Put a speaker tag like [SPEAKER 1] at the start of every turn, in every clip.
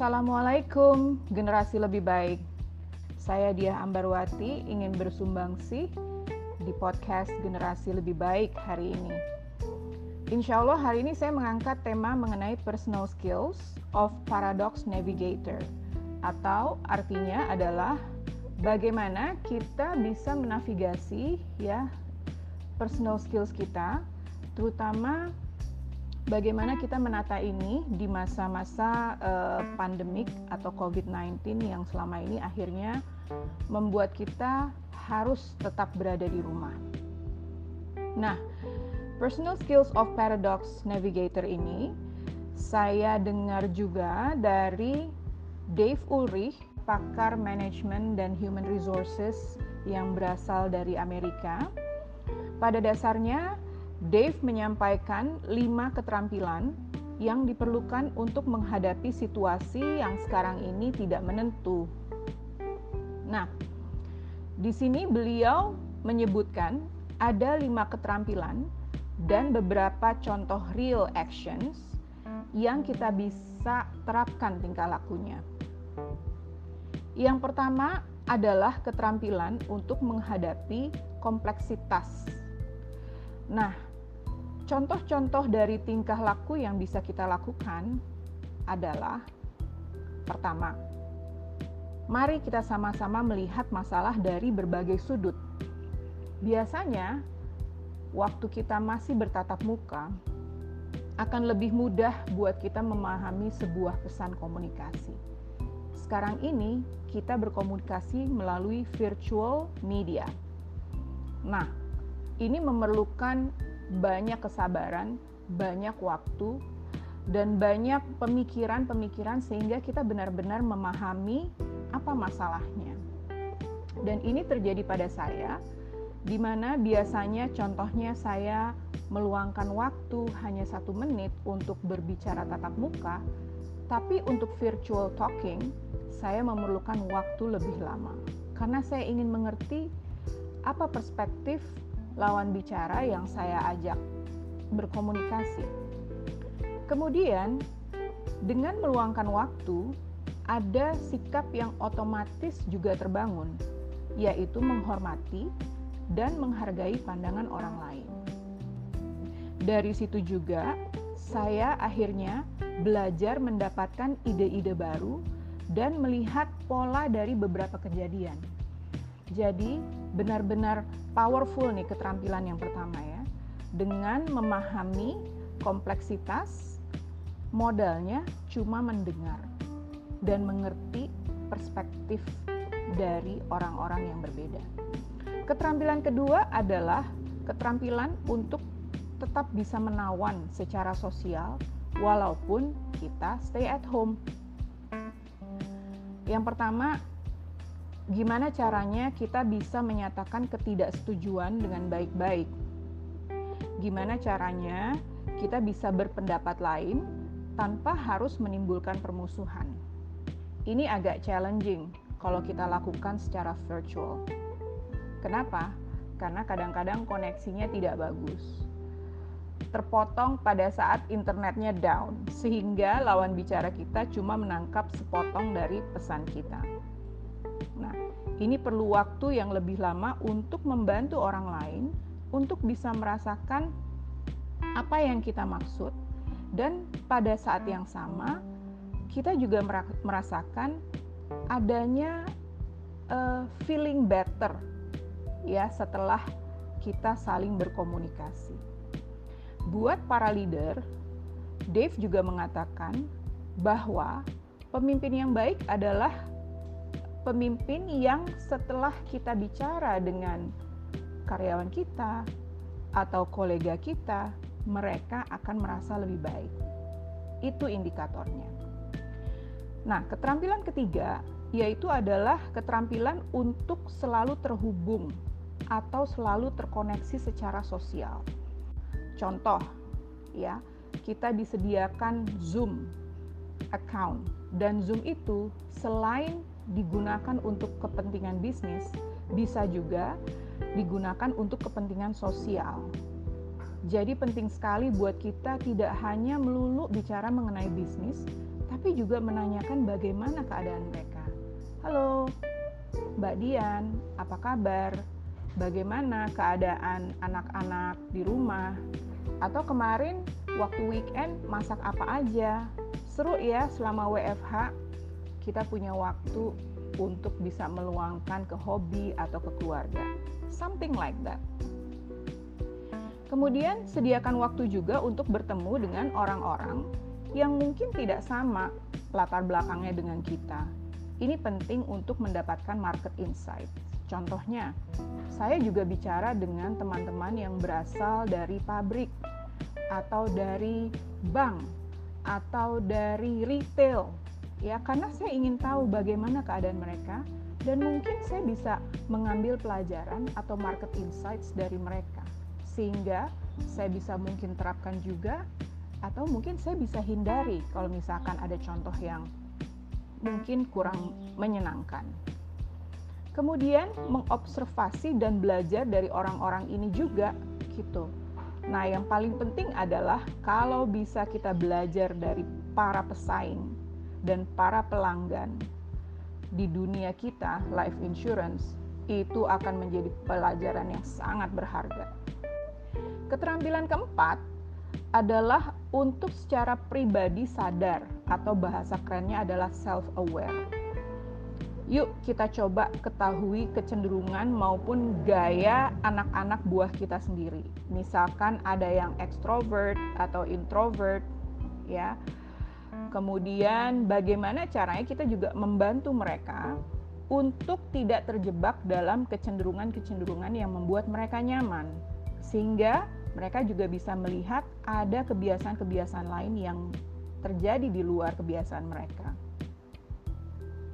[SPEAKER 1] Assalamualaikum, generasi lebih baik. Saya Diah Ambarwati ingin bersumbangsi di podcast Generasi Lebih Baik hari ini. Insya Allah hari ini saya mengangkat tema mengenai personal skills of paradox navigator atau artinya adalah bagaimana kita bisa menavigasi ya personal skills kita terutama bagaimana kita menata ini di masa-masa uh, pandemik atau COVID-19 yang selama ini akhirnya membuat kita harus tetap berada di rumah. Nah, personal skills of paradox navigator ini saya dengar juga dari Dave Ulrich, pakar manajemen dan human resources yang berasal dari Amerika. Pada dasarnya, Dave menyampaikan lima keterampilan yang diperlukan untuk menghadapi situasi yang sekarang ini tidak menentu. Nah, di sini beliau menyebutkan ada lima keterampilan dan beberapa contoh real actions yang kita bisa terapkan tingkah lakunya. Yang pertama adalah keterampilan untuk menghadapi kompleksitas. Nah, Contoh-contoh dari tingkah laku yang bisa kita lakukan adalah pertama, mari kita sama-sama melihat masalah dari berbagai sudut. Biasanya, waktu kita masih bertatap muka, akan lebih mudah buat kita memahami sebuah pesan komunikasi. Sekarang ini, kita berkomunikasi melalui virtual media. Nah, ini memerlukan banyak kesabaran, banyak waktu, dan banyak pemikiran-pemikiran sehingga kita benar-benar memahami apa masalahnya. Dan ini terjadi pada saya, di mana biasanya contohnya saya meluangkan waktu hanya satu menit untuk berbicara tatap muka, tapi untuk virtual talking saya memerlukan waktu lebih lama karena saya ingin mengerti apa perspektif lawan bicara yang saya ajak berkomunikasi. Kemudian, dengan meluangkan waktu, ada sikap yang otomatis juga terbangun, yaitu menghormati dan menghargai pandangan orang lain. Dari situ juga, saya akhirnya belajar mendapatkan ide-ide baru dan melihat pola dari beberapa kejadian. Jadi, benar-benar powerful nih keterampilan yang pertama ya. Dengan memahami kompleksitas, modalnya cuma mendengar dan mengerti perspektif dari orang-orang yang berbeda. Keterampilan kedua adalah keterampilan untuk tetap bisa menawan secara sosial walaupun kita stay at home. Yang pertama, gimana caranya kita bisa menyatakan ketidaksetujuan dengan baik-baik? Gimana caranya kita bisa berpendapat lain tanpa harus menimbulkan permusuhan? Ini agak challenging kalau kita lakukan secara virtual. Kenapa? Karena kadang-kadang koneksinya tidak bagus. Terpotong pada saat internetnya down, sehingga lawan bicara kita cuma menangkap sepotong dari pesan kita. Nah, ini perlu waktu yang lebih lama untuk membantu orang lain untuk bisa merasakan apa yang kita maksud dan pada saat yang sama kita juga merasakan adanya uh, feeling better ya setelah kita saling berkomunikasi. Buat para leader, Dave juga mengatakan bahwa pemimpin yang baik adalah pemimpin yang setelah kita bicara dengan karyawan kita atau kolega kita, mereka akan merasa lebih baik. Itu indikatornya. Nah, keterampilan ketiga yaitu adalah keterampilan untuk selalu terhubung atau selalu terkoneksi secara sosial. Contoh, ya, kita disediakan Zoom account dan Zoom itu selain digunakan untuk kepentingan bisnis, bisa juga digunakan untuk kepentingan sosial. Jadi penting sekali buat kita tidak hanya melulu bicara mengenai bisnis, tapi juga menanyakan bagaimana keadaan mereka. Halo, Mbak Dian, apa kabar? Bagaimana keadaan anak-anak di rumah? Atau kemarin waktu weekend masak apa aja? Seru ya selama WFH kita punya waktu untuk bisa meluangkan ke hobi atau ke keluarga. Something like that. Kemudian sediakan waktu juga untuk bertemu dengan orang-orang yang mungkin tidak sama latar belakangnya dengan kita. Ini penting untuk mendapatkan market insight. Contohnya, saya juga bicara dengan teman-teman yang berasal dari pabrik atau dari bank atau dari retail ya karena saya ingin tahu bagaimana keadaan mereka dan mungkin saya bisa mengambil pelajaran atau market insights dari mereka sehingga saya bisa mungkin terapkan juga atau mungkin saya bisa hindari kalau misalkan ada contoh yang mungkin kurang menyenangkan. Kemudian mengobservasi dan belajar dari orang-orang ini juga gitu. Nah, yang paling penting adalah kalau bisa kita belajar dari para pesaing dan para pelanggan di dunia kita, life insurance, itu akan menjadi pelajaran yang sangat berharga. Keterampilan keempat adalah untuk secara pribadi sadar atau bahasa kerennya adalah self-aware. Yuk kita coba ketahui kecenderungan maupun gaya anak-anak buah kita sendiri. Misalkan ada yang extrovert atau introvert, ya Kemudian bagaimana caranya kita juga membantu mereka untuk tidak terjebak dalam kecenderungan-kecenderungan yang membuat mereka nyaman. Sehingga mereka juga bisa melihat ada kebiasaan-kebiasaan lain yang terjadi di luar kebiasaan mereka.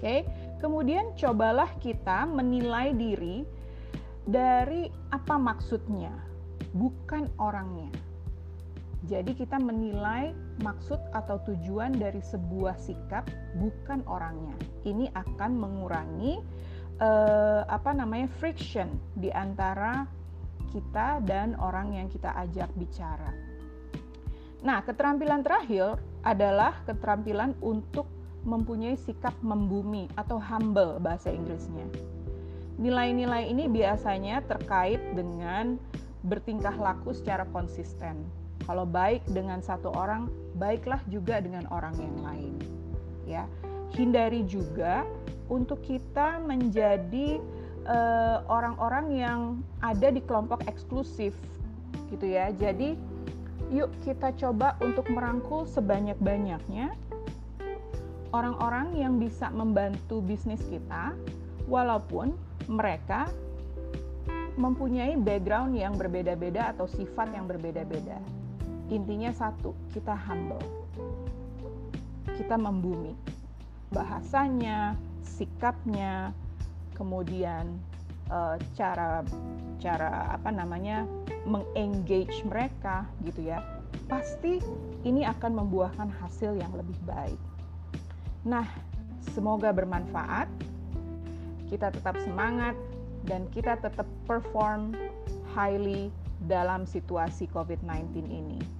[SPEAKER 1] Oke, kemudian cobalah kita menilai diri dari apa maksudnya, bukan orangnya. Jadi kita menilai maksud atau tujuan dari sebuah sikap bukan orangnya. Ini akan mengurangi eh, apa namanya friction di antara kita dan orang yang kita ajak bicara. Nah, keterampilan terakhir adalah keterampilan untuk mempunyai sikap membumi atau humble bahasa Inggrisnya. Nilai-nilai ini biasanya terkait dengan bertingkah laku secara konsisten kalau baik dengan satu orang, baiklah juga dengan orang yang lain. Ya, hindari juga untuk kita menjadi eh, orang-orang uh, yang ada di kelompok eksklusif, gitu ya. Jadi, yuk kita coba untuk merangkul sebanyak-banyaknya orang-orang yang bisa membantu bisnis kita, walaupun mereka mempunyai background yang berbeda-beda atau sifat yang berbeda-beda. Intinya satu, kita humble. Kita membumi. Bahasanya, sikapnya, kemudian uh, cara cara apa namanya mengengage mereka gitu ya. Pasti ini akan membuahkan hasil yang lebih baik. Nah, semoga bermanfaat. Kita tetap semangat dan kita tetap perform highly dalam situasi COVID-19 ini.